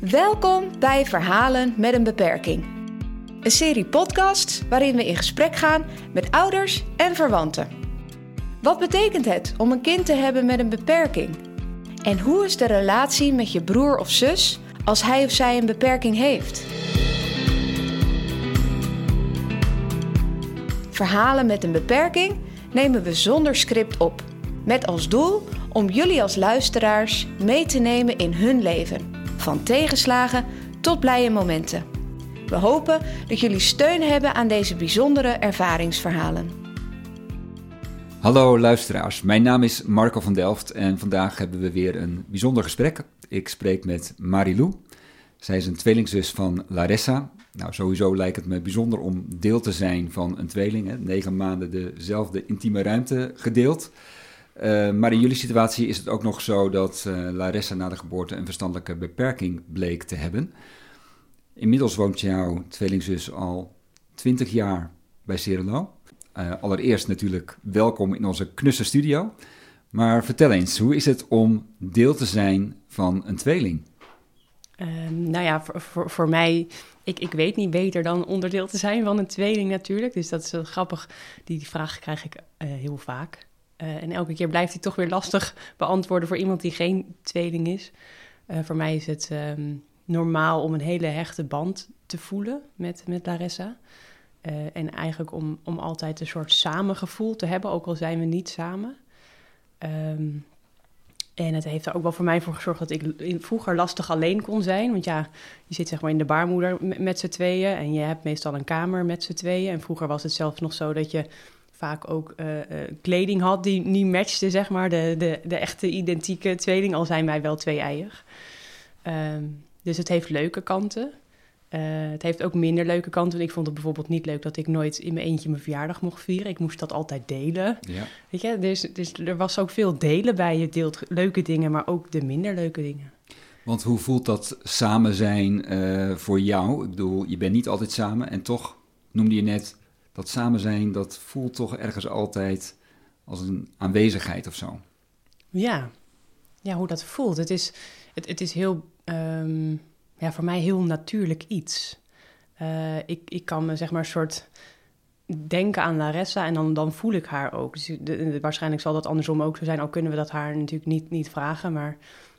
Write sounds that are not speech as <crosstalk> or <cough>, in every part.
Welkom bij Verhalen met een beperking. Een serie podcasts waarin we in gesprek gaan met ouders en verwanten. Wat betekent het om een kind te hebben met een beperking? En hoe is de relatie met je broer of zus als hij of zij een beperking heeft? Verhalen met een beperking nemen we zonder script op. Met als doel om jullie als luisteraars mee te nemen in hun leven. Van tegenslagen tot blije momenten. We hopen dat jullie steun hebben aan deze bijzondere ervaringsverhalen. Hallo luisteraars, mijn naam is Marco van Delft en vandaag hebben we weer een bijzonder gesprek. Ik spreek met Marilou. Zij is een tweelingzus van Larissa. Nou, sowieso lijkt het me bijzonder om deel te zijn van een tweeling. Hè? Negen maanden dezelfde intieme ruimte gedeeld. Uh, maar in jullie situatie is het ook nog zo dat uh, Larissa na de geboorte een verstandelijke beperking bleek te hebben. Inmiddels woont jouw tweelingzus al 20 jaar bij Cerelo. Uh, allereerst natuurlijk welkom in onze knusse studio. Maar vertel eens, hoe is het om deel te zijn van een tweeling? Um, nou ja, voor, voor, voor, mij, ik, ik weet niet beter dan onderdeel te zijn van een tweeling natuurlijk. Dus dat is wel grappig. Die, die vraag krijg ik uh, heel vaak. Uh, en elke keer blijft hij toch weer lastig beantwoorden voor iemand die geen tweeling is. voor mij is het um, normaal om een hele hechte band te voelen met, met Larissa. Uh, en eigenlijk om, om altijd een soort samengevoel te hebben, ook al zijn we niet samen. Um, en het heeft er ook wel voor mij voor gezorgd dat ik vroeger lastig alleen kon zijn. Want ja, je zit zeg maar in de baarmoeder met, z'n tweeën en je hebt meestal een kamer met z'n tweeën. En vroeger was het zelfs nog zo dat je vaak ook uh, uh, kleding had die niet matchte, zeg maar, de, de, de echte identieke tweeling, al zijn wij wel twee-eiig. Um, dus het heeft leuke kanten. Uh, het heeft ook minder leuke kanten. Ik vond het bijvoorbeeld niet leuk dat ik nooit in mijn eentje mijn verjaardag mocht vieren. Ik moest dat altijd delen. Ja. Weet je? Dus, dus er was ook veel delen bij. Je deelt leuke dingen, maar ook de minder leuke dingen. Want hoe voelt dat samen zijn uh, voor jou? Ik bedoel, je bent niet altijd samen en toch noemde je net dat samen zijn, dat voelt toch ergens altijd als een aanwezigheid of zo. Ja, ja hoe dat voelt. Het is, het, het is heel um, ja, voor mij heel natuurlijk iets. Uh, ik, ik kan me zeg maar een soort denken aan Larissa en dan, dan voel ik haar ook. Dus de, waarschijnlijk zal dat andersom ook zo zijn, al kunnen we dat haar natuurlijk niet, niet vragen. Maar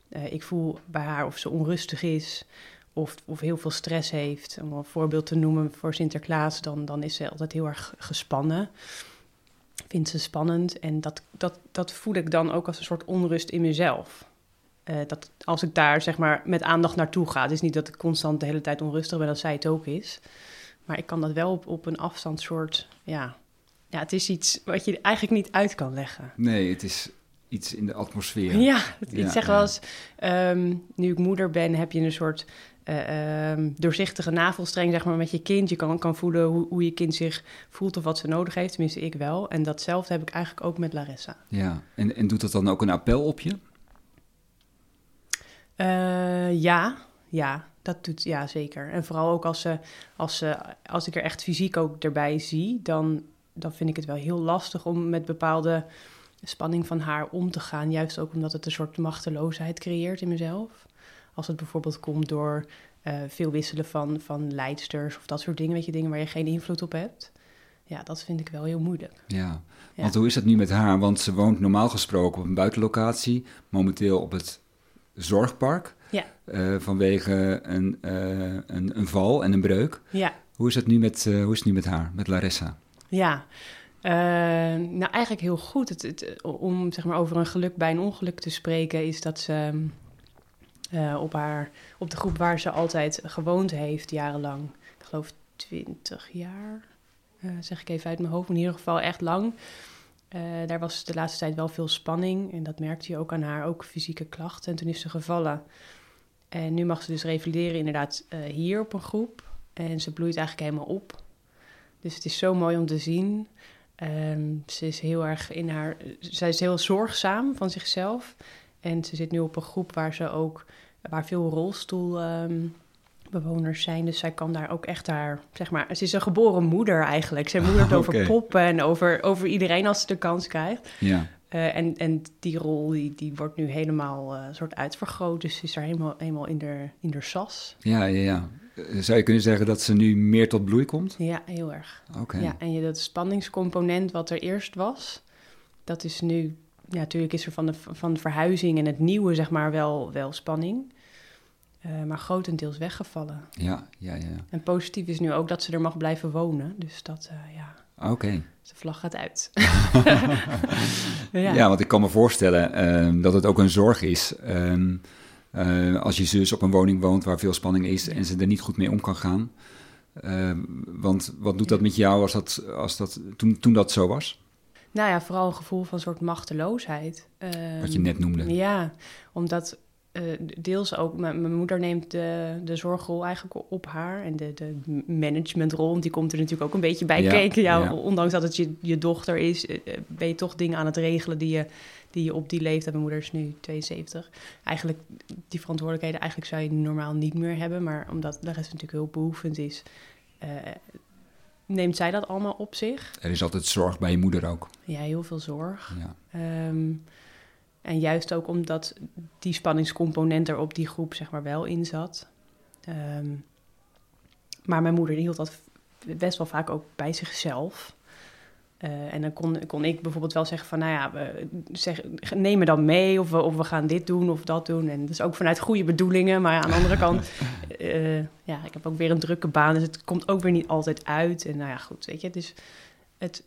uh, ik voel bij haar of ze onrustig is of, of heel veel stress heeft. Om een voorbeeld te noemen voor Sinterklaas, dan, dan is ze altijd heel erg gespannen. Vindt ze spannend en dat, dat, dat voel ik dan ook als een soort onrust in mezelf. Uh, dat als ik daar zeg maar met aandacht naartoe ga, het is niet dat ik constant de hele tijd onrustig ben, dat zij het ook is. Maar ik kan dat wel op, op een afstand soort, ja. Ja, het is iets wat je eigenlijk niet uit kan leggen. Nee, het is iets in de atmosfeer. <laughs> Ja, ik zeg wel eens, um, nu ik moeder ben, heb je een soort uh, um, doorzichtige navelstreng, zeg maar, met je kind. Je kan, kan voelen hoe, hoe je kind zich voelt of wat ze nodig heeft, tenminste ik wel. En datzelfde heb ik eigenlijk ook met Larissa. Ja, en, en doet dat dan ook een appel op je? Uh, ja, ja, dat doet ja zeker. En vooral ook als, ze, als, ze, als ik er echt fysiek ook erbij zie, dan, dan vind ik het wel heel lastig om met bepaalde spanning van haar om te gaan. Juist ook omdat het een soort machteloosheid creëert in mezelf. Als het bijvoorbeeld komt door uh, veel wisselen van, van leidsters of dat soort dingen, weet je, dingen waar je geen invloed op hebt. Ja, dat vind ik wel heel moeilijk. Ja, want hoe is dat nu met haar? Want ze woont normaal gesproken op een buitenlocatie, momenteel op het zorgpark. Ja. Uh, vanwege een, uh, een, een, val en een breuk. Ja. Hoe is het nu met, uh, hoe is het nu met haar, met Larissa? Ja, nou eigenlijk heel goed. Het, het, om zeg maar, over een geluk bij een ongeluk te spreken, is dat ze op, haar, op de groep waar ze altijd gewoond heeft, jarenlang, ik geloof 20 jaar, zeg ik even uit mijn hoofd, in ieder geval echt lang. Uh, daar was de laatste tijd wel veel spanning en dat merkte je ook aan haar, ook fysieke klachten. En toen is ze gevallen. En nu mag ze dus revalideren inderdaad uh, hier op een groep. En ze bloeit eigenlijk helemaal op. Dus het is zo mooi om te zien. Um, ze is heel erg in haar... Zij is heel zorgzaam van zichzelf. En ze zit nu op een groep waar ze ook... waar veel rolstoelbewegingen bewoners zijn. Dus zij kan daar ook echt haar, zeg maar, ze is een geboren moeder eigenlijk. Zij moedert <laughs> over poppen en over, over iedereen als ze de kans krijgt. Ja, Eh, en, en die rol die, die wordt nu helemaal eh, soort uitvergroot. Dus ze is er helemaal, helemaal in de, in de sas. ja, ja. ja. Eh, Zou je kunnen zeggen dat ze nu meer tot bloei komt? Ja, heel erg. Oké. Ja, en je, dat spanningscomponent wat er eerst was, dat is nu... Ja, natuurlijk is er van de, van de verhuizing en het nieuwe, zeg maar, wel, wel spanning. Eh, maar grotendeels weggevallen. Ja, ja, ja. En positief is nu ook dat ze er mag blijven wonen. Dus dat, eh, ja, Oké. de vlag gaat uit. <laughs> Ja. want ik kan me voorstellen ehm, dat het ook een zorg is. ehm, eh, als je zus op een woning woont waar veel spanning is en ze er niet goed mee om kan gaan. Ehm, want wat doet dat met jou als dat, als dat, toen, toen dat zo was? Nou ja, vooral een gevoel van een soort machteloosheid. Wat je net noemde. Ja, omdat eh, deels ook... Mijn, mijn moeder neemt de, de zorgrol eigenlijk op haar. En de, de managementrol, want die komt er natuurlijk ook een beetje bij Ja, kijken. Ja, ja. Ondanks dat het je, je dochter is, eh, eh, ben je toch dingen aan het regelen... die je, die je op die leeftijd... Mijn moeder is nu 72. Eigenlijk, die verantwoordelijkheden eigenlijk zou je normaal niet meer hebben. Maar omdat de rest natuurlijk heel behoevend is... neemt zij dat allemaal op zich. Er is altijd zorg bij je moeder ook. Ja, heel veel zorg. Ja. Ehm, en juist ook omdat die spanningscomponent er op die groep zeg maar wel in zat. Ehm, maar mijn moeder die hield dat best wel vaak ook bij zichzelf. Eh, en dan kon, kon ik bijvoorbeeld wel zeggen van, nou ja, we, zeg, neem me dan mee of we, of we gaan dit doen of dat doen. En dat is ook vanuit goede bedoelingen, maar aan de andere kant, <laughs> eh, ja, ik heb ook weer een drukke baan, dus het komt ook weer niet altijd uit. En nou ja, goed, weet je, dus het,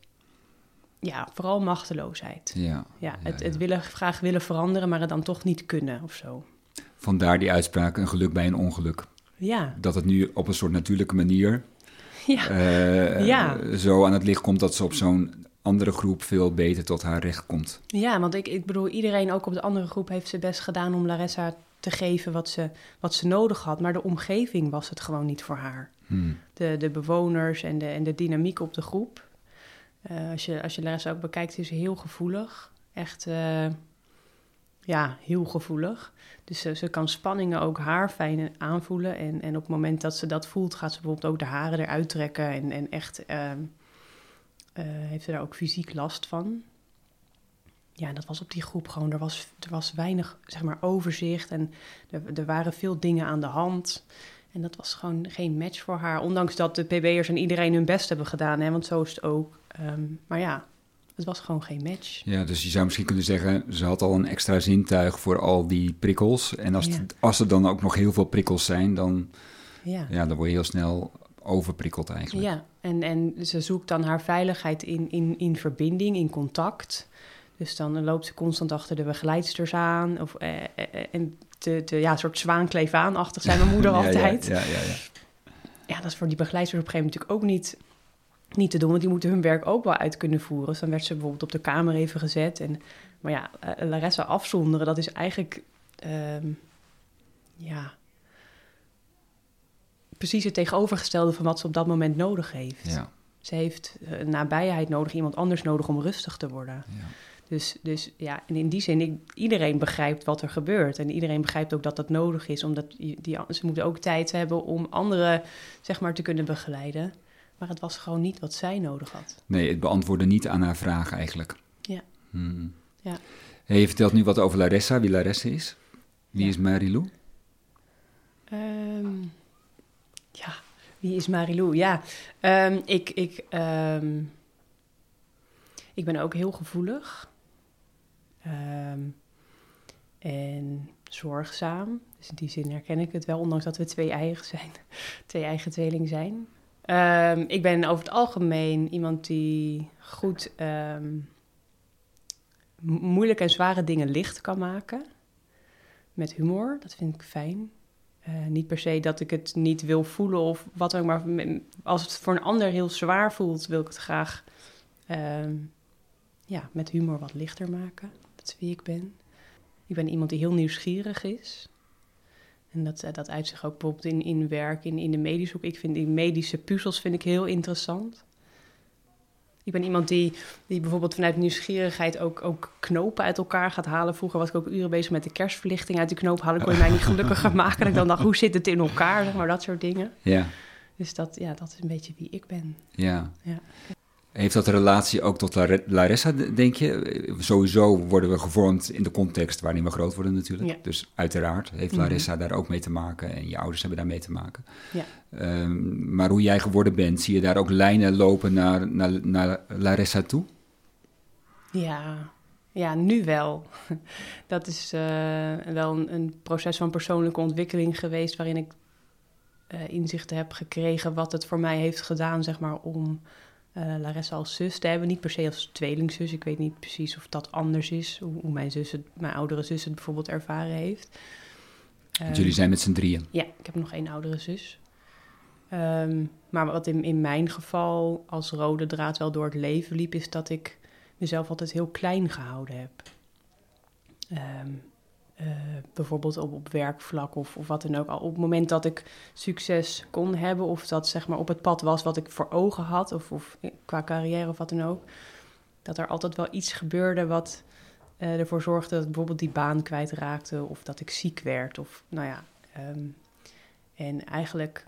ja, vooral machteloosheid. Ja, Ja, Ja, het, het willen, graag willen veranderen, maar het dan toch niet kunnen of zo. Vandaar die uitspraak, een geluk bij een ongeluk. Ja, Dat het nu op een soort natuurlijke manier <laughs> ja, eh, Ja. zo aan het licht komt dat ze op zo'n andere groep veel beter tot haar recht komt. ja want ik, ik bedoel, iedereen ook op de andere groep heeft zijn best gedaan om Larissa te geven wat ze, wat ze nodig had. Maar de omgeving was het gewoon niet voor haar. Hmm. De, de bewoners en de, en de dynamiek op de groep. Eh, als, je, als je Larissa ook bekijkt, is ze heel gevoelig. Echt, eh, ja, heel gevoelig. Dus ze, kan spanningen ook haar fijn aanvoelen. En, en op het moment dat ze dat voelt, gaat ze bijvoorbeeld ook de haren eruit trekken. En, en echt ehm, eh, heeft ze daar ook fysiek last van. Ja, dat was op die groep gewoon. Er was, er was weinig zeg maar, overzicht en er, er waren veel dingen aan de hand. En dat was gewoon geen match voor haar. Ondanks dat de PB'ers en iedereen hun best hebben gedaan, hè, want zo is het ook. Ehm, maar ja, het was gewoon geen match. Ja, dus je zou misschien kunnen zeggen, ze had al een extra zintuig voor al die prikkels. En als, Ja. het- als er dan ook nog heel veel prikkels zijn, dan, Ja. ja, dan word je heel snel overprikkeld eigenlijk. Ja, en, en ze zoekt dan haar veiligheid in, in, in verbinding, in contact. Dus dan loopt ze constant achter de begeleidsters aan. Of, eh, eh, eh, en te, te, ja, een soort zwaankleef aanachtig zijn mijn moeder <laughs> Ja, altijd. Ja, ja, ja. Ja, dat is voor die begeleidsters op een gegeven moment natuurlijk ook niet, niet te doen. Want die moeten hun werk ook wel uit kunnen voeren. Dus dan werd ze bijvoorbeeld op de kamer even gezet. En, maar ja, eh, Larissa afzonderen, dat is eigenlijk... ehm, ja... Precies het tegenovergestelde van wat ze op dat moment nodig heeft. ja, Ze heeft eh, nabijheid nodig, iemand anders nodig om rustig te worden. ja. Dus, dus ja, en in die zin, ik, iedereen begrijpt wat er gebeurt. En iedereen begrijpt ook dat dat nodig is, omdat die, ze moeten ook tijd hebben om anderen zeg maar, te kunnen begeleiden. Maar het was gewoon niet wat zij nodig had. Nee, het beantwoordde niet aan haar vraag eigenlijk. Ja. Hmm. Ja. Hey, je vertelt nu wat over Larissa, wie Larissa is. Wie Ja. is Marilou? Ehm, ja, wie is Marilou? Ja, ehm, ik, ik, ehm, ik ben ook heel gevoelig. Ehm, en zorgzaam. Dus in die zin herken ik het wel, ondanks dat we twee eigen zijn. <laughs> twee eigen tweeling zijn. Ehm, ik ben over het algemeen iemand die goed mo- moeilijke en zware dingen licht kan maken. Met humor, dat vind ik fijn. Eh, niet per se dat ik het niet wil voelen of wat ook, maar als het voor een ander heel zwaar voelt, wil ik het graag ja, met humor wat lichter maken. Wie ik ben. Ik ben iemand die heel nieuwsgierig is. En dat, eh, dat uit zich ook bijvoorbeeld in, in werk, in, in de medische hoek. Ik vind die medische puzzels vind ik heel interessant. Ik ben iemand die, die bijvoorbeeld vanuit nieuwsgierigheid ook, ook knopen uit elkaar gaat halen. Vroeger was ik ook uren bezig met de kerstverlichting uit de knoop halen. Kon je mij niet gelukkiger <laughs> maken. Dat ik dan dacht, hoe zit het in elkaar? Zeg maar dat soort dingen. Ja. Dus dat, ja, dat is een beetje wie ik ben. Ja. Ja. Heeft dat een relatie ook tot Larissa, denk je? Sowieso worden we gevormd in de context waarin we groot worden natuurlijk. Ja. Dus uiteraard heeft Mhm. Larissa daar ook mee te maken en je ouders hebben daar mee te maken. Ja. Ehm, maar hoe jij geworden bent, zie je daar ook lijnen lopen naar, naar, naar Larissa toe? Ja, ja, nu wel. <laughs> Dat is eh, wel een, een proces van persoonlijke ontwikkeling geweest waarin ik eh, inzichten heb gekregen wat het voor mij heeft gedaan, zeg maar, om eh Larissa als zus te hebben. Niet per se als tweelingzus. Ik weet niet precies of dat anders is, hoe, mijn, zus het, mijn oudere zus het bijvoorbeeld ervaren heeft. Want Ehm, jullie zijn met z'n drieën. ja, ik heb nog één oudere zus. Ehm, maar wat in, in mijn geval als rode draad wel door het leven liep, is dat ik mezelf altijd heel klein gehouden heb. Ehm, eh, bijvoorbeeld op, op werkvlak of, of wat dan ook. Al op het moment dat ik succes kon hebben, of dat zeg maar op het pad was wat ik voor ogen had, of, of qua carrière of wat dan ook, dat er altijd wel iets gebeurde wat eh, ervoor zorgde dat bijvoorbeeld die baan kwijtraakte, of dat ik ziek werd, of nou ja. ehm, en eigenlijk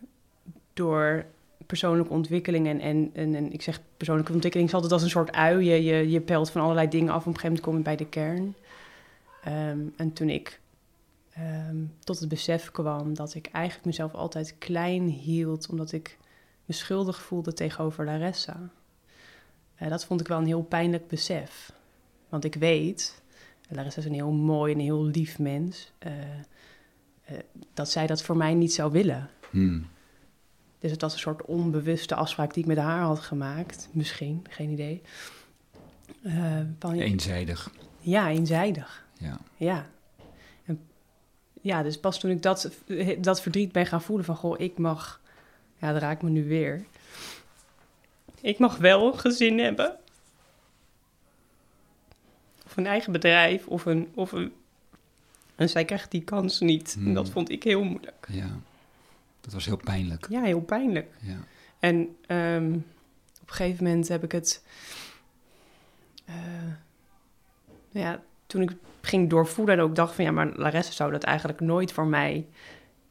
door persoonlijke ontwikkeling en, en, en, ik zeg persoonlijke ontwikkeling is altijd als een soort ui. Je, je, pelt van allerlei dingen af. Op een gegeven moment kom bij de kern. Ehm, en toen ik ehm, tot het besef kwam dat ik eigenlijk mezelf altijd klein hield, omdat ik me schuldig voelde tegenover Larissa. Eh, dat vond ik wel een heel pijnlijk besef. Want ik weet, Larissa is een heel mooi en heel lief mens, eh, eh, dat zij dat voor mij niet zou willen. Hmm. Dus het was een soort onbewuste afspraak die ik met haar had gemaakt. Misschien, geen idee. Van, Eenzijdig. ja, eenzijdig. Ja. Ja. En, ja, dus pas toen ik dat, dat verdriet ben gaan voelen van... Goh, ik mag... Ja, dat raakt me nu weer. Ik mag wel een gezin hebben. Of een eigen bedrijf. Of een... Of een en zij krijgt die kans niet. En dat Hmm. vond ik heel moeilijk. ja. Dat was heel pijnlijk. Ja, heel pijnlijk. Ja. En ehm, op een gegeven moment heb ik het. eh, ja, toen ik ging doorvoelen en ook dacht van ja, maar Larissa zou dat eigenlijk nooit voor mij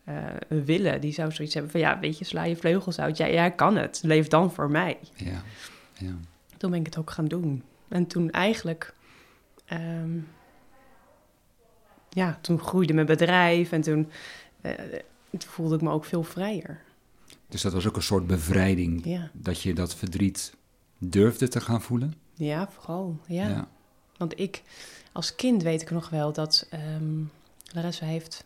eh, willen. Die zou zoiets hebben van ja, weet je, sla je vleugels uit. Ja, jij kan het. Leef dan voor mij. Ja. ja. Toen ben ik het ook gaan doen. En toen eigenlijk. ehm, ja, toen groeide mijn bedrijf en toen, eh, toen voelde ik me ook veel vrijer. Dus dat was ook een soort bevrijding. Ja, Dat je dat verdriet durfde te gaan voelen. ja vooral. Ja. ja. Want ik, als kind weet ik nog wel dat ehm Larissa heeft,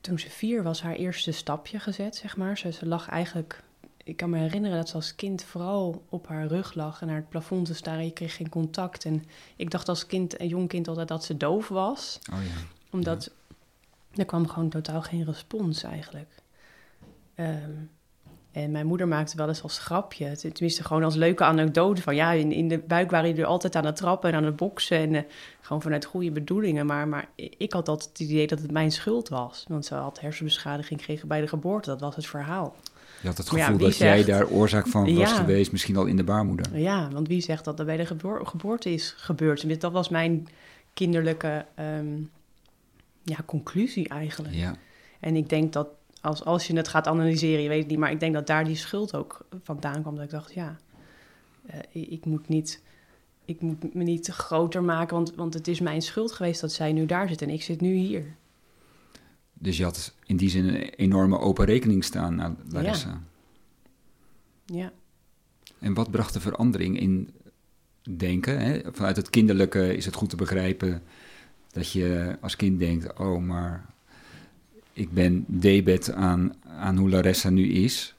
toen ze vier was, haar eerste stapje gezet, zeg maar. Ze, ze lag eigenlijk, ik kan me herinneren dat ze als kind vooral op haar rug lag en naar het plafond te staren. Je kreeg geen contact. En ik dacht als kind, een jong kind altijd dat ze doof was. Oh ja. Omdat er kwam gewoon totaal geen respons eigenlijk. Ehm, en mijn moeder maakte wel eens als grapje, ten- tenminste gewoon als leuke anekdote van ja, in, in de buik waren jullie altijd aan het trappen en aan het boksen en eh, gewoon vanuit goede bedoelingen. Maar, maar ik had altijd het idee dat het mijn schuld was, want ze had hersenbeschadiging gekregen bij de geboorte, dat was het verhaal. Je had het ja, gevoel dat jij daar oorzaak van was Ja. geweest, misschien al in de baarmoeder. Ja, want wie zegt dat dat bij de geboor- geboorte is gebeurd? Dat was mijn kinderlijke ehm, ja, conclusie eigenlijk. Ja. En ik denk dat als, als je het gaat analyseren, je weet het niet, maar ik denk dat daar die schuld ook vandaan kwam. Dat ik dacht, ja, eh, ik, moet niet, ik moet me niet groter maken, want, want het is mijn schuld geweest dat zij nu daar zit en ik zit nu hier. Dus je had in die zin een enorme open rekening staan naar Larissa. Ja, En wat bracht de verandering in denken? Hè? Vanuit het kinderlijke is het goed te begrijpen dat je als kind denkt: oh, maar ik ben debet aan, aan hoe Larissa nu is.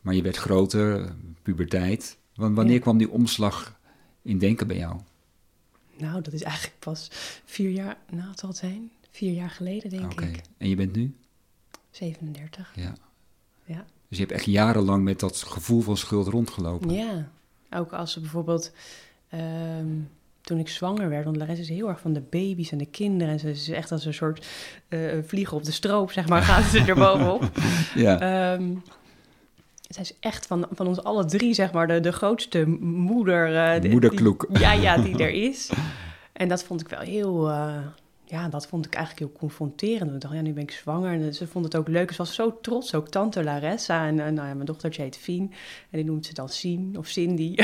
Maar je werd groter, puberteit. Wan- Wanneer Ja. kwam die omslag in denken bij jou? nou, dat is eigenlijk pas vier jaar, nou, het zal het zijn, vier jaar geleden denk ik. En je bent nu? 37. Ja. Ja. Dus je hebt echt jarenlang met dat gevoel van schuld rondgelopen. Ja, ook als ze bijvoorbeeld ehm, toen ik zwanger werd, want Larissa is heel erg van de baby's en de kinderen. En ze is echt als een soort eh vliegen op de stroop, zeg maar, gaat ze er bovenop. <laughs> Ja. Ehm, zij is echt van, van ons alle drie, zeg maar, de, de grootste moeder. eh, Moederkloek. ja, ja, die er is. En dat vond ik wel heel... eh, ja, dat vond ik eigenlijk heel confronterend. Ik dacht, ja, nu ben ik zwanger. En ze vond het ook leuk. Ze was zo trots, ook tante Larissa. En nou ja, mijn dochtertje heet Fien. En die noemt ze dan Sien of Cindy.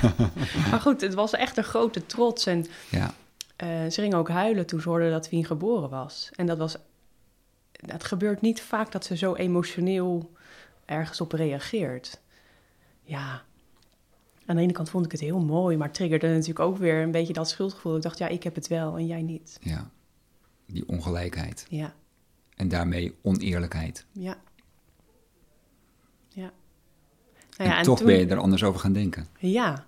<laughs> maar goed, het was echt een grote trots. En Ja, eh, ze ging ook huilen toen ze hoorde dat Fien geboren was. En dat was... Het gebeurt niet vaak dat ze zo emotioneel ergens op reageert. Ja. Aan de ene kant vond ik het heel mooi, maar triggerde natuurlijk ook weer een beetje dat schuldgevoel. Ik dacht, ja, ik heb het wel en jij niet. ja. Die ongelijkheid. Ja, En daarmee oneerlijkheid. ja. Ja. Nou en, ja, toch toen- ben je er anders over gaan denken. Ja,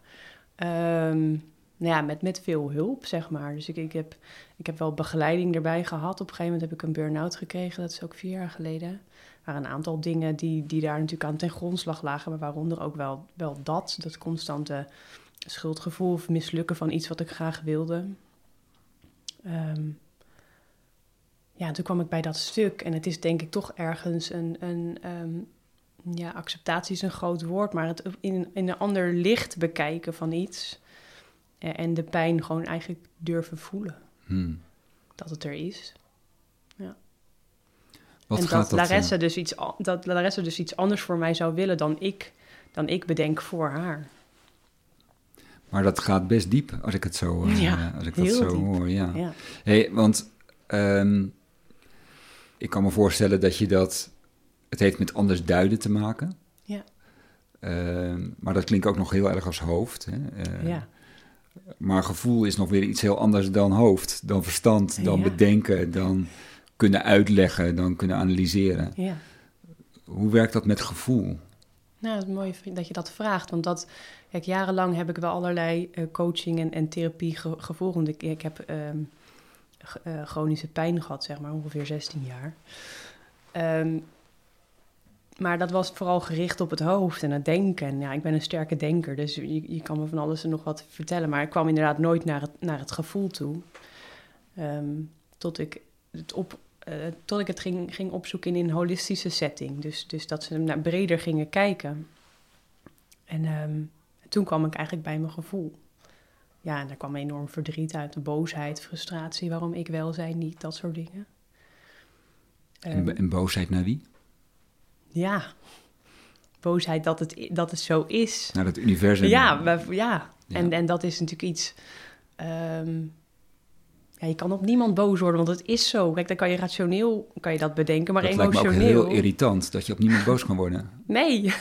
Ehm, nou ja met, met veel hulp, zeg maar. Dus ik, ik, heb, ik heb wel begeleiding erbij gehad. Op een gegeven moment heb ik een burn-out gekregen. Dat is ook vier jaar geleden. Er waren een aantal dingen die, die daar natuurlijk aan ten grondslag lagen. Maar waaronder ook wel, wel dat. Dat constante schuldgevoel of mislukken van iets wat ik graag wilde. Ehm, ja, toen kwam ik bij dat stuk. En het is denk ik toch ergens een... een ehm, ja, acceptatie is een groot woord, maar het in, in een ander licht bekijken van iets. eh, En de pijn gewoon eigenlijk durven voelen Hmm. dat het er is. Wat en gaat dat, dat... Larissa eh, dus iets, dat Larissa dus iets anders voor mij zou willen dan ik, dan ik bedenk voor haar. maar dat gaat best diep als ik het zo, eh, Ja, als ik dat zo diep. hoor. Ja. Ja, Hey, want ehm, ik kan me voorstellen dat je dat... Het heeft met anders duiden te maken. ja, Ehm, maar dat klinkt ook nog heel erg als hoofd. Hè? Eh, ja. Maar gevoel is nog weer iets heel anders dan hoofd, dan verstand, dan Ja. bedenken, dan kunnen uitleggen, dan kunnen analyseren. ja. Hoe werkt dat met gevoel? Nou, het is mooi dat je dat vraagt. Want dat, kijk, jarenlang heb ik wel allerlei eh, coaching en, en therapie ge- gevolgd. Ik, ik heb ehm, eh, chronische pijn gehad, zeg maar, ongeveer 16 jaar. Ehm, maar dat was vooral gericht op het hoofd en het denken. En Ja, ik ben een sterke denker, dus je, je kan me van alles en nog wat vertellen. Maar ik kwam inderdaad nooit naar het, naar het gevoel toe. Ehm, tot ik het op, eh, tot ik het ging, ging opzoeken in een holistische setting. Dus, dus dat ze naar breder gingen kijken. En ehm, toen kwam ik eigenlijk bij mijn gevoel. Ja, en daar kwam enorm verdriet uit, boosheid, frustratie, waarom ik wel zei, niet, dat soort dingen. Ehm, En, en boosheid naar wie? ja, boosheid dat het, dat het zo is. Naar het universum? Ja, ja. Ja. En, en dat is natuurlijk iets. ehm, ja, je kan op niemand boos worden, want het is zo. Kijk, dan kan je rationeel kan je dat bedenken, maar dat lijkt me ook emotioneel. heel irritant, dat je op niemand boos kan worden. Nee. <laughs>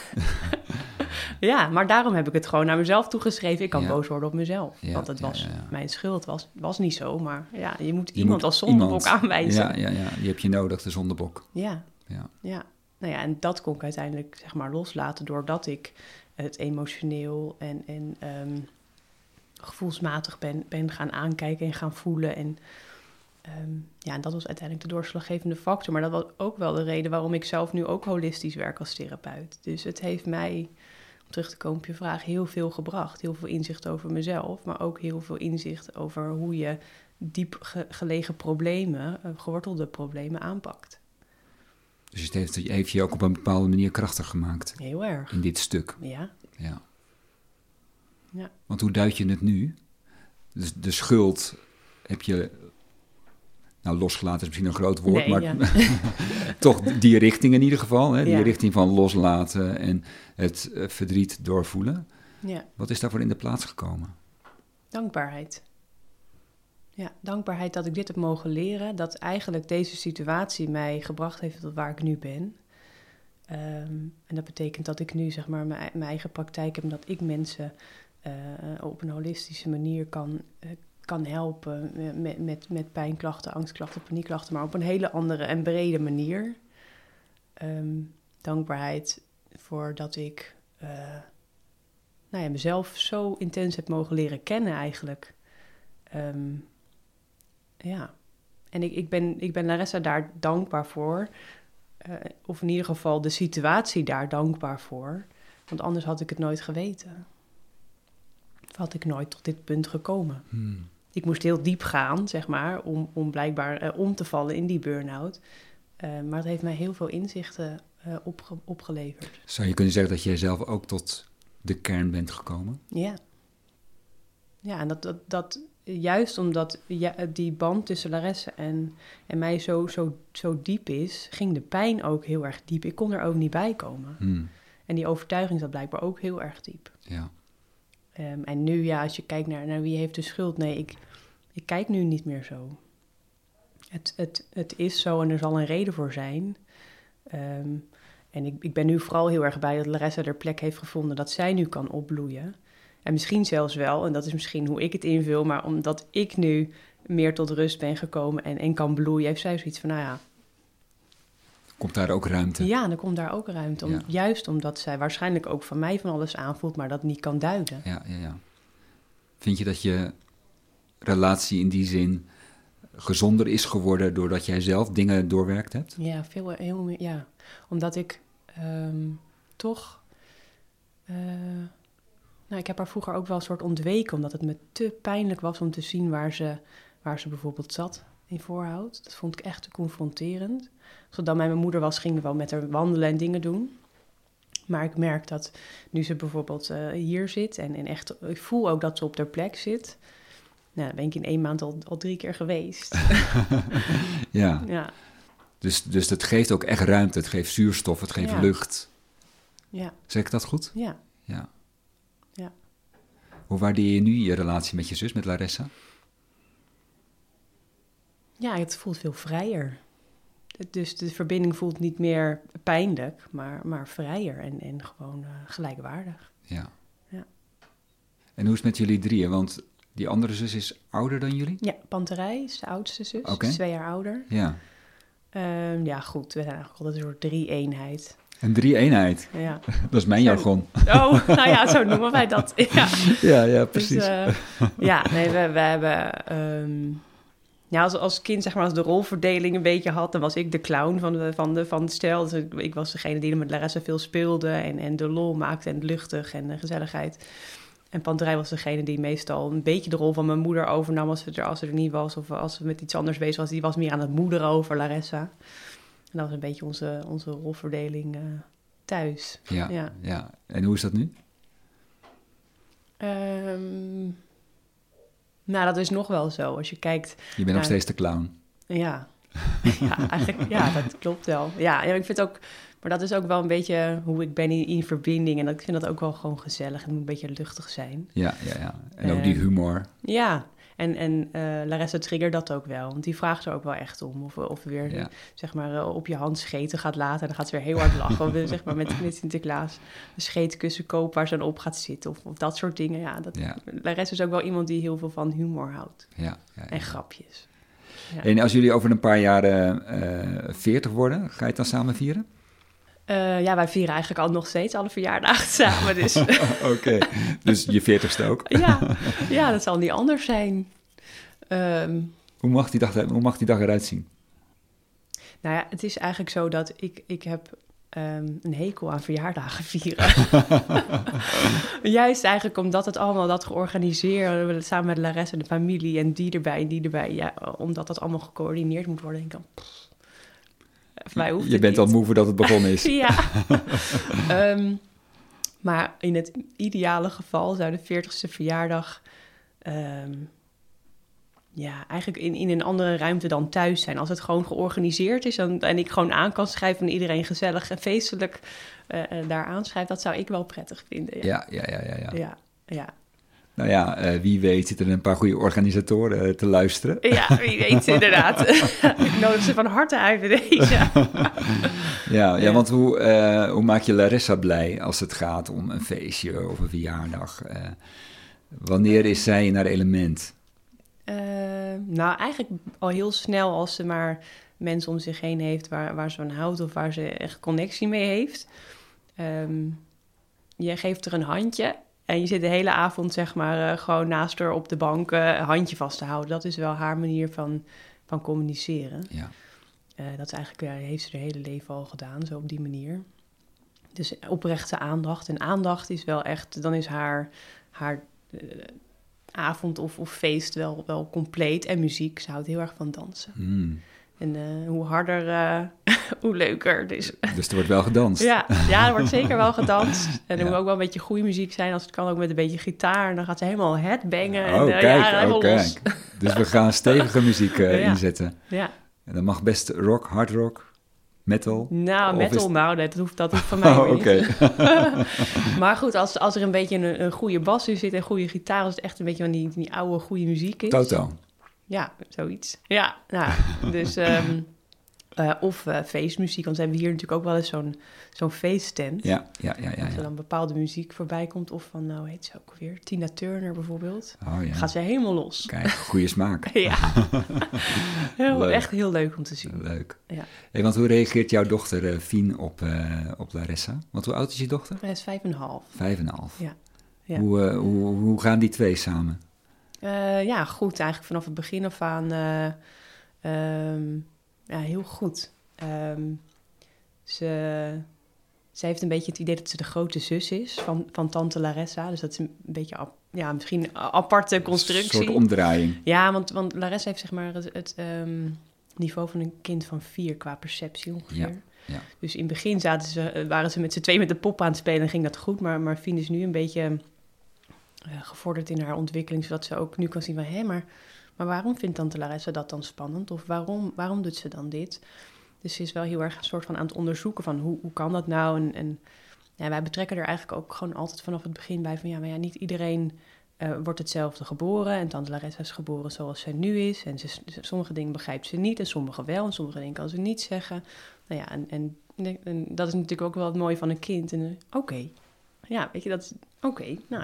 ja, maar daarom heb ik het gewoon naar mezelf toegeschreven. Ik kan Ja. boos worden op mezelf. Ja, want het was ja, mijn schuld. was, was niet zo, maar ja, je moet Je iemand moet als zondebok iemand- aanwijzen. Ja, ja, ja, die heb je nodig, de zondebok. Ja, Ja. ja. Nou ja, en dat kon ik uiteindelijk zeg maar loslaten doordat ik het emotioneel en, en ehm, gevoelsmatig ben, ben gaan aankijken en gaan voelen. En ehm, ja, en dat was uiteindelijk de doorslaggevende factor. Maar dat was ook wel de reden waarom ik zelf nu ook holistisch werk als therapeut. Dus het heeft mij, om terug te komen op je vraag, heel veel gebracht. Heel veel inzicht over mezelf, maar ook heel veel inzicht over hoe je diep ge- gelegen problemen, eh, gewortelde problemen aanpakt. Dus het heeft, heeft je ook op een bepaalde manier krachtig gemaakt Heel erg. in dit stuk. Ja, Ja. Ja. Want hoe duid je het nu? Dus de schuld heb je, nou losgelaten is misschien een groot woord, Nee, maar ja. <laughs> toch die richting in ieder geval. Hè? Die Ja. richting van loslaten en het eh, verdriet doorvoelen. ja. Wat is daarvoor in de plaats gekomen? Dankbaarheid. Ja, dankbaarheid dat ik dit heb mogen leren. Dat eigenlijk deze situatie mij gebracht heeft tot waar ik nu ben. Ehm, en dat betekent dat ik nu zeg maar mijn, mijn eigen praktijk heb. Dat ik mensen eh, op een holistische manier kan, eh, kan helpen. Met, met, met pijnklachten, angstklachten, paniekklachten. Maar op een hele andere en brede manier. Ehm, dankbaarheid voor dat ik... eh, nou ja, mezelf zo intens heb mogen leren kennen eigenlijk. Ehm, ja, en ik, ik, ben, ik ben Larissa daar dankbaar voor. Eh, of in ieder geval de situatie daar dankbaar voor. Want anders had ik het nooit geweten. Had ik nooit tot dit punt gekomen. Hmm. Ik moest heel diep gaan, zeg maar, om, om blijkbaar eh, om te vallen in die burn-out. Eh, maar het heeft mij heel veel inzichten opge- opgeleverd. Zou je kunnen zeggen dat jij zelf ook tot de kern bent gekomen? Ja. Ja, en dat, dat, dat juist omdat ja, die band tussen Laresse en, en mij zo, zo, zo diep is, ging de pijn ook heel erg diep. Ik kon er ook niet bij komen. Hmm, En die overtuiging zat blijkbaar ook heel erg diep. ja. Ehm, en nu, ja, als je kijkt naar, naar wie heeft de schuld, nee, ik, ik kijk nu niet meer zo. Het, het, het is zo en er zal een reden voor zijn. Ehm, en ik, ik ben nu vooral heel erg blij dat Larissa er plek heeft gevonden dat zij nu kan opbloeien. En misschien zelfs wel, en dat is misschien hoe ik het invul, maar omdat ik nu meer tot rust ben gekomen en, en kan bloeien, heeft zij zoiets van, nou ja, Komt daar ook ruimte? ja, dan komt daar ook ruimte. Om, Ja. Juist omdat zij waarschijnlijk ook van mij van alles aanvoelt, maar dat niet kan duiden. Ja, ja, ja. Vind je dat je relatie in die zin gezonder is geworden doordat jij zelf dingen doorwerkt hebt? Ja, veel, heel meer, ja. Omdat ik ehm, toch... eh, nou, ik heb haar vroeger ook wel een soort ontweken... omdat het me te pijnlijk was om te zien waar ze, waar ze bijvoorbeeld zat in voorhoud. Dat vond ik echt te confronterend. Bij mijn moeder was, gingen we wel met haar wandelen en dingen doen. Maar ik merk dat nu ze bijvoorbeeld eh, hier zit... En, en echt, ik voel ook dat ze op haar plek zit... Nou, dan ben ik in één maand al, al drie keer geweest. <laughs> Ja, ja, dus, dus het geeft ook echt ruimte. Het geeft zuurstof, het geeft Ja. lucht. ja, Zeg ik dat goed? ja. Ja. Ja. Hoe waardeer je nu je relatie met je zus, met Larissa? Ja, het voelt veel vrijer. Dus de verbinding voelt niet meer pijnlijk, maar, maar vrijer en, en gewoon eh, gelijkwaardig. Ja. Ja. En hoe is het met jullie drieën? Want die andere zus is ouder dan jullie? Ja, Panterij is de oudste zus, twee jaar ouder. Ja. Ehm, ja, goed, we zijn eigenlijk altijd een soort drie-eenheid. Een drie-eenheid. Ja. <laughs> Dat is mijn Zo. jargon. Oh, <laughs> nou ja, zo noemen wij dat. <laughs> Ja, Ja, ja, dus, precies. eh, ja nee, we, we hebben... ehm, ja, als, als kind, zeg maar, als de rolverdeling een beetje had... dan was ik de clown van de, van de, van de stel. Dus ik, ik was degene die er met Larissa veel speelde... en, en de lol maakte en het luchtig en de gezelligheid. En Panterij was degene die meestal een beetje de rol van mijn moeder overnam... als ze er, als ze er niet was of als ze met iets anders bezig was. Die was meer aan het moederen over Larissa. En dat was een beetje onze, onze rolverdeling eh, thuis. ja, ja. ja. En hoe is dat nu? Ehm, nou, dat is nog wel zo. Als je kijkt, Je bent nog steeds de clown. ja. ja, eigenlijk, ja, dat klopt wel. Ja, ja, ik vind ook, maar dat is ook wel een beetje hoe ik ben in, in verbinding. En dat, ik vind dat ook wel gewoon gezellig. Het moet een beetje luchtig zijn. Ja, ja, ja. En ook die Ehm, humor. Ja, en, en eh Larissa triggert dat ook wel. Want die vraagt er ook wel echt om. Of, of we weer, Ja. zeg maar, eh, op je hand scheten gaat laten. En dan gaat ze weer heel hard lachen. of we, zeg maar, met, met Sinterklaas een scheetkussen kopen waar ze dan op gaat zitten. Of, of dat soort dingen. Ja, dat, Ja. Larissa is ook wel iemand die heel veel van humor houdt. Ja, ja, ja. En grapjes. Ja. En als jullie over een paar jaren eh 40 worden, ga je het dan samen vieren? Eh, ja, wij vieren eigenlijk al nog steeds alle verjaardagen <laughs> samen. Dus <laughs> Oké, dus je 40ste ook. <laughs> ja, ja, dat zal niet anders zijn. Ehm, Hoe mag die dag, hoe mag die dag eruit zien? nou ja, het is eigenlijk zo dat ik, ik heb ehm, een hekel aan verjaardagen vieren. Juist eigenlijk omdat het allemaal dat georganiseerd, samen met Larissa en de familie en die erbij en die erbij. Ja, omdat dat allemaal gecoördineerd moet worden. denk Ik dan, voor mij hoeft Je bent niet. al moe voordat het begonnen is. <laughs> Ja. <laughs> Ehm, maar in het ideale geval zou de 40ste verjaardag. ehm, ja, eigenlijk in, in een andere ruimte dan thuis zijn. Als het gewoon georganiseerd is en ik gewoon aan kan schrijven en iedereen gezellig en feestelijk eh, daar aanschrijft, dat zou ik wel prettig vinden. Ja, Ja, ja, ja, ja. ja. ja. Nou ja, eh, wie weet zitten er een paar goede organisatoren eh, te luisteren. Ja, wie weet inderdaad. <laughs> ik nodig ze van harte uit deze. Ja, ja, Ja. want hoe, eh, hoe maak je Larissa blij als het gaat om een feestje of een verjaardag? Wanneer is zij in haar element? Nou, eigenlijk al heel snel als ze maar mensen om zich heen heeft waar, waar ze van houdt of waar ze echt connectie mee heeft. Ehm, je geeft er een handje en je zit de hele avond zeg maar eh, gewoon naast haar op de bank eh, een handje vast te houden. Dat is wel haar manier van, van communiceren. Ja, Eh, dat is eigenlijk, ja, heeft ze haar hele leven al gedaan, zo op die manier. Dus oprechte aandacht. En aandacht is wel echt, dan is haar, haar avond of, of feest wel, wel compleet. En muziek, ze houdt heel erg van dansen. Hmm. En eh, hoe harder, eh, <laughs> hoe leuker. Dus Dus er wordt wel gedanst. ja, ja, er wordt zeker wel gedanst. <laughs> En er Ja. moet ook wel een beetje goede muziek zijn. Als het kan ook met een beetje gitaar. En dan gaat ze helemaal headbangen. En, Oh, eh, kijk, ja, helemaal oh, kijk. <laughs> Dus we gaan stevige muziek eh, Ja. inzetten. Ja. En dat mag best rock, hard rock, metal. Nou, metal, is- nou, dat hoeft, dat hoeft van mij Oh, niet. Maar goed, als, als er een beetje een, een goede bas in zit en goede gitaar... als het echt een beetje van die, die oude goede muziek is. Toto. Ja, zoiets. Ja, nou, <laughs> dus... ehm, eh, of eh, feestmuziek, want we hebben hier natuurlijk ook wel eens zo'n zo'n feesttent. Ja, ja, ja, ja. Als er ja. dan bepaalde muziek voorbij komt, of van, nou heet ze ook weer, Tina Turner bijvoorbeeld. Oh ja. Gaat ze helemaal los. Kijk, goede smaak. <laughs> Ja, <laughs> heel, echt heel leuk om te zien. Leuk. Ja. Hey, want hoe reageert jouw dochter eh Fien op, op Larissa? Want hoe oud is je dochter? Hij is vijf en een half. Vijf en half. Ja. Ja. Hoe, hoe, hoe gaan die twee samen? Eh, ja, goed. Eigenlijk vanaf het begin af aan eh, ehm, ja, heel goed. Ehm, ze, ze heeft een beetje het idee dat ze de grote zus is van, van tante Larissa. Dus dat is een beetje, ap- ja, misschien een aparte constructie. Een soort omdraaiing. Ja, want, want Larissa heeft zeg maar het, het ehm, niveau van een kind van vier qua perceptie ongeveer. ja. Dus in het begin zaten ze, waren ze met z'n twee met de pop aan het spelen en ging dat goed. Maar, maar Fien is nu een beetje eh, gevorderd in haar ontwikkeling, zodat ze ook nu kan zien van... hé, maar, maar waarom vindt tante Larissa dat dan spannend? Of waarom, waarom doet ze dan dit? Dus ze is wel heel erg een soort van aan het onderzoeken van hoe, hoe kan dat nou? En, en ja, wij betrekken er eigenlijk ook gewoon altijd vanaf het begin bij van... ja, maar ja, niet iedereen eh, wordt hetzelfde geboren. En tante Larissa is geboren zoals zij nu is. En ze, sommige dingen begrijpt ze niet en sommige wel. En sommige dingen kan ze niet zeggen. Nou ja, en, en, en dat is natuurlijk ook wel het mooie van een kind. En eh, oké, ja, weet je, dat is oké. nou,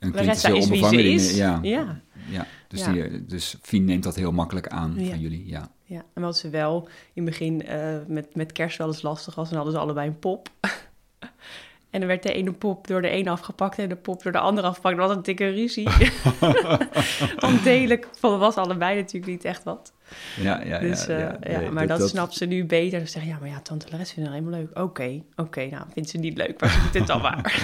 Larissa heel is wie ze in- is. Ja, Ja. ja. Dus, Ja. Die, eh, dus Fien neemt dat heel makkelijk aan Ja. van jullie. Ja. Ja, en wat ze wel in het begin eh, met, met kerst wel eens lastig was, dan hadden ze allebei een pop. <laughs> en dan werd de ene pop door de een afgepakt en de pop door de ander afgepakt. Dat was een dikke ruzie. <laughs> <laughs> Want delen was allebei natuurlijk niet echt wat. Ja, ja, Dus, ja, eh, ja, ja, nee, maar dat, snapt ze nu beter. Ze zeggen, ja, maar ja, tante Larissa vindt het helemaal leuk. Oké, oké, nou, vindt ze niet leuk, maar ze vindt het dan <laughs> maar.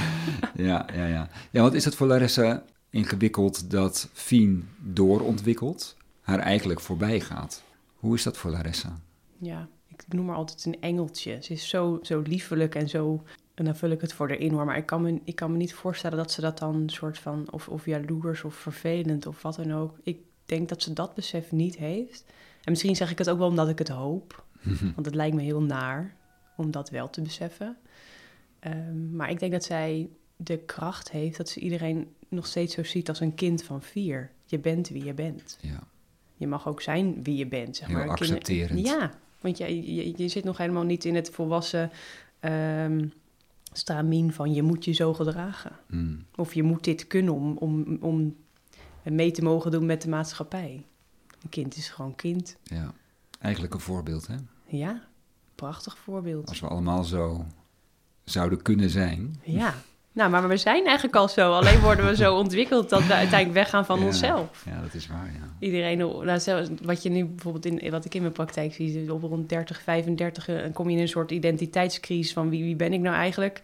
Ja, ja, ja. Ja, want is het voor Larissa ingewikkeld dat Fien doorontwikkelt, haar eigenlijk voorbij gaat? Hoe is dat voor Larissa? Ja, ik noem haar altijd een engeltje. Ze is zo, zo liefelijk en zo... En dan vul ik het voor erin hoor. Maar ik kan me, ik kan me niet voorstellen dat ze dat dan een soort van... Of, of jaloers of vervelend of wat dan ook. Ik denk dat ze dat besef niet heeft. En misschien zeg ik het ook wel omdat ik het hoop. <laughs> Want het lijkt me heel naar om dat wel te beseffen. Ehm, maar ik denk dat zij de kracht heeft dat ze iedereen nog steeds zo ziet als een kind van vier. Je bent wie je bent. Ja, Je mag ook zijn wie je bent, zeg Heel maar. Kinder- accepterend. Ja, want je, je, je zit nog helemaal niet in het volwassen ehm stramien van je moet je zo gedragen. Mm. Of je moet dit kunnen om, om, om mee te mogen doen met de maatschappij. Een kind is gewoon kind. ja. Eigenlijk een voorbeeld, hè? Ja, prachtig voorbeeld. Als we allemaal zo zouden kunnen zijn. Ja, nou, maar we zijn eigenlijk al zo. Alleen worden we zo ontwikkeld dat we uiteindelijk weggaan van Ja, onszelf. Ja, dat is waar, ja. Iedereen, nou, zelfs wat je nu bijvoorbeeld in wat ik in mijn praktijk zie, op rond 30, 35, eh, dan kom je in een soort identiteitscrisis van wie, wie ben ik nou eigenlijk?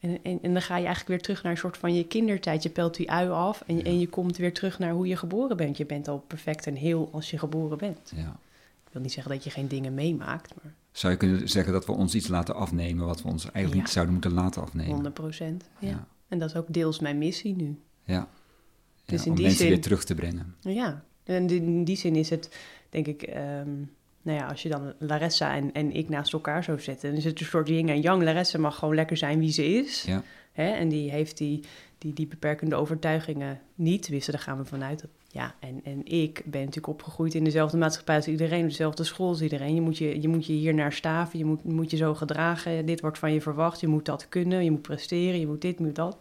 En, en, en dan ga je eigenlijk weer terug naar een soort van je kindertijd. Je pelt die ui af en, en je komt weer terug naar hoe je geboren bent. Je bent al perfect en heel als je geboren bent. ja. Ik wil niet zeggen dat je geen dingen meemaakt, maar Zou je kunnen zeggen dat we ons iets laten afnemen wat we ons eigenlijk Ja. niet zouden moeten laten afnemen? 100 procent. Ja. En dat is ook deels mijn missie nu. Ja. Dus in om die mensen zin- weer terug te brengen. Ja, en in die zin is het, denk ik, ehm, nou ja, als je dan Larissa en, en ik naast elkaar zou zetten, dan is het een soort yin en yang. Larissa mag gewoon lekker zijn wie ze is. Ja. Hè? En die heeft die, die, die beperkende overtuigingen niet. Wisten, daar gaan we vanuit. Ja, en, en ik ben natuurlijk opgegroeid in dezelfde maatschappij als iedereen, op dezelfde school als iedereen. Je moet je, je, moet je hier naar staven, je moet, je moet je zo gedragen. Dit wordt van je verwacht, je moet dat kunnen, je moet presteren, je moet dit, je moet dat.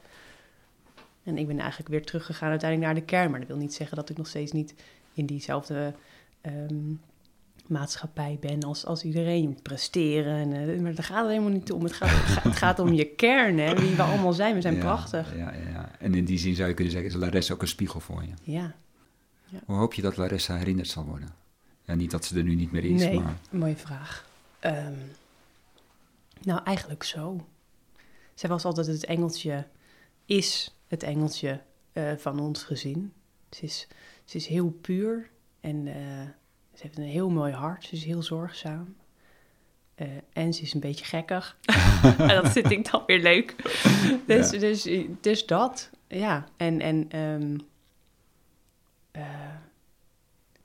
En ik ben eigenlijk weer teruggegaan uiteindelijk naar de kern. Maar dat wil niet zeggen dat ik nog steeds niet in diezelfde ehm, maatschappij ben als, als iedereen. Je moet presteren. En, eh, maar daar gaat het helemaal niet om. Het gaat, het gaat, om je <laughs> kern, hè, wie we allemaal zijn. We zijn Ja, prachtig. Ja, ja, ja. En in die zin zou je kunnen zeggen, is Larissa ook een spiegel voor je. Ja, Hoe hoop je dat Larissa herinnerd zal worden? Ja, niet dat ze er nu niet meer is, nee, maar... mooie vraag. Ehm, nou, eigenlijk zo. Zij was altijd het engeltje, is het engeltje eh, van ons gezin. Ze is, ze is heel puur en eh, Ze heeft een heel mooi hart, ze is heel zorgzaam. Eh, en ze is een beetje gekkig. <laughs> en dat vind ik dan weer leuk. dus, dus, dus dat, ja. En, en ehm, eh,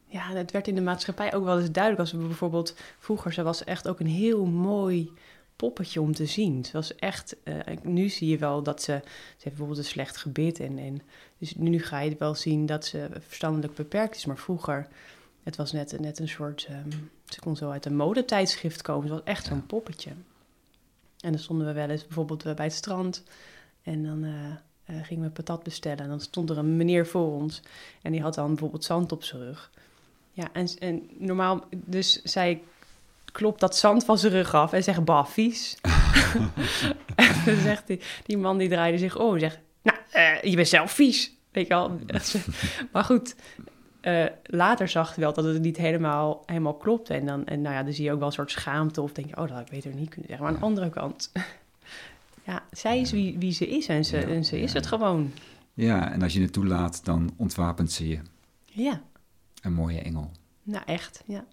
ja, het werd in de maatschappij ook wel eens duidelijk. Als we bijvoorbeeld vroeger, ze was echt ook een heel mooi poppetje om te zien. Ze was echt, uh, nu zie je wel dat ze, ze heeft bijvoorbeeld een slecht gebit. En, en, dus nu ga je wel zien dat ze verstandelijk beperkt is. Maar vroeger, het was net, net een soort, um, ze kon zo uit een modetijdschrift komen. Ze was echt zo'n poppetje. En dan stonden we wel eens bijvoorbeeld bij het strand. En dan uh, uh, gingen we patat bestellen. En dan stond er een meneer voor ons. En die had dan bijvoorbeeld zand op zijn rug. Ja, en, en normaal, dus zij klopt dat zand van zijn rug af en zegt, bah, vies. <laughs> en dan zegt die, die man, die draaide zich om zegt, nou, uh, je bent zelf vies. Weet je wel. <laughs> maar goed, uh, later zag hij wel dat het niet helemaal, helemaal klopt. En dan, en nou ja, dan zie je ook wel een soort schaamte of denk je, oh, dat had ik beter niet kunnen zeggen. Maar aan de andere kant, <laughs> ja, zij is wie, wie ze is en ze, ja, en ze is het gewoon. Ja, en als je het toelaat, dan ontwapent ze je. Ja. Een mooie engel. Nou, echt, ja.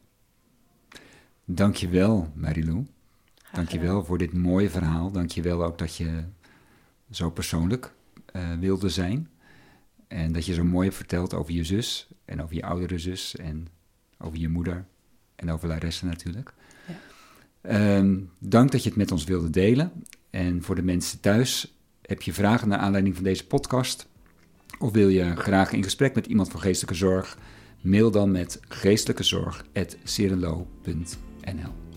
Dankjewel, Marilou. Dankjewel voor dit mooie verhaal. Dankjewel ook dat je zo persoonlijk uh, wilde zijn. En dat je zo mooi hebt verteld over je zus en over je oudere zus en over je moeder en over Larissa natuurlijk. Ja. Um, dank dat je het met ons wilde delen. En voor de mensen thuis, heb je vragen naar aanleiding van deze podcast? Of wil je graag in gesprek met iemand van geestelijke zorg? Mail dan met geestelijkezorg.serenlo.nl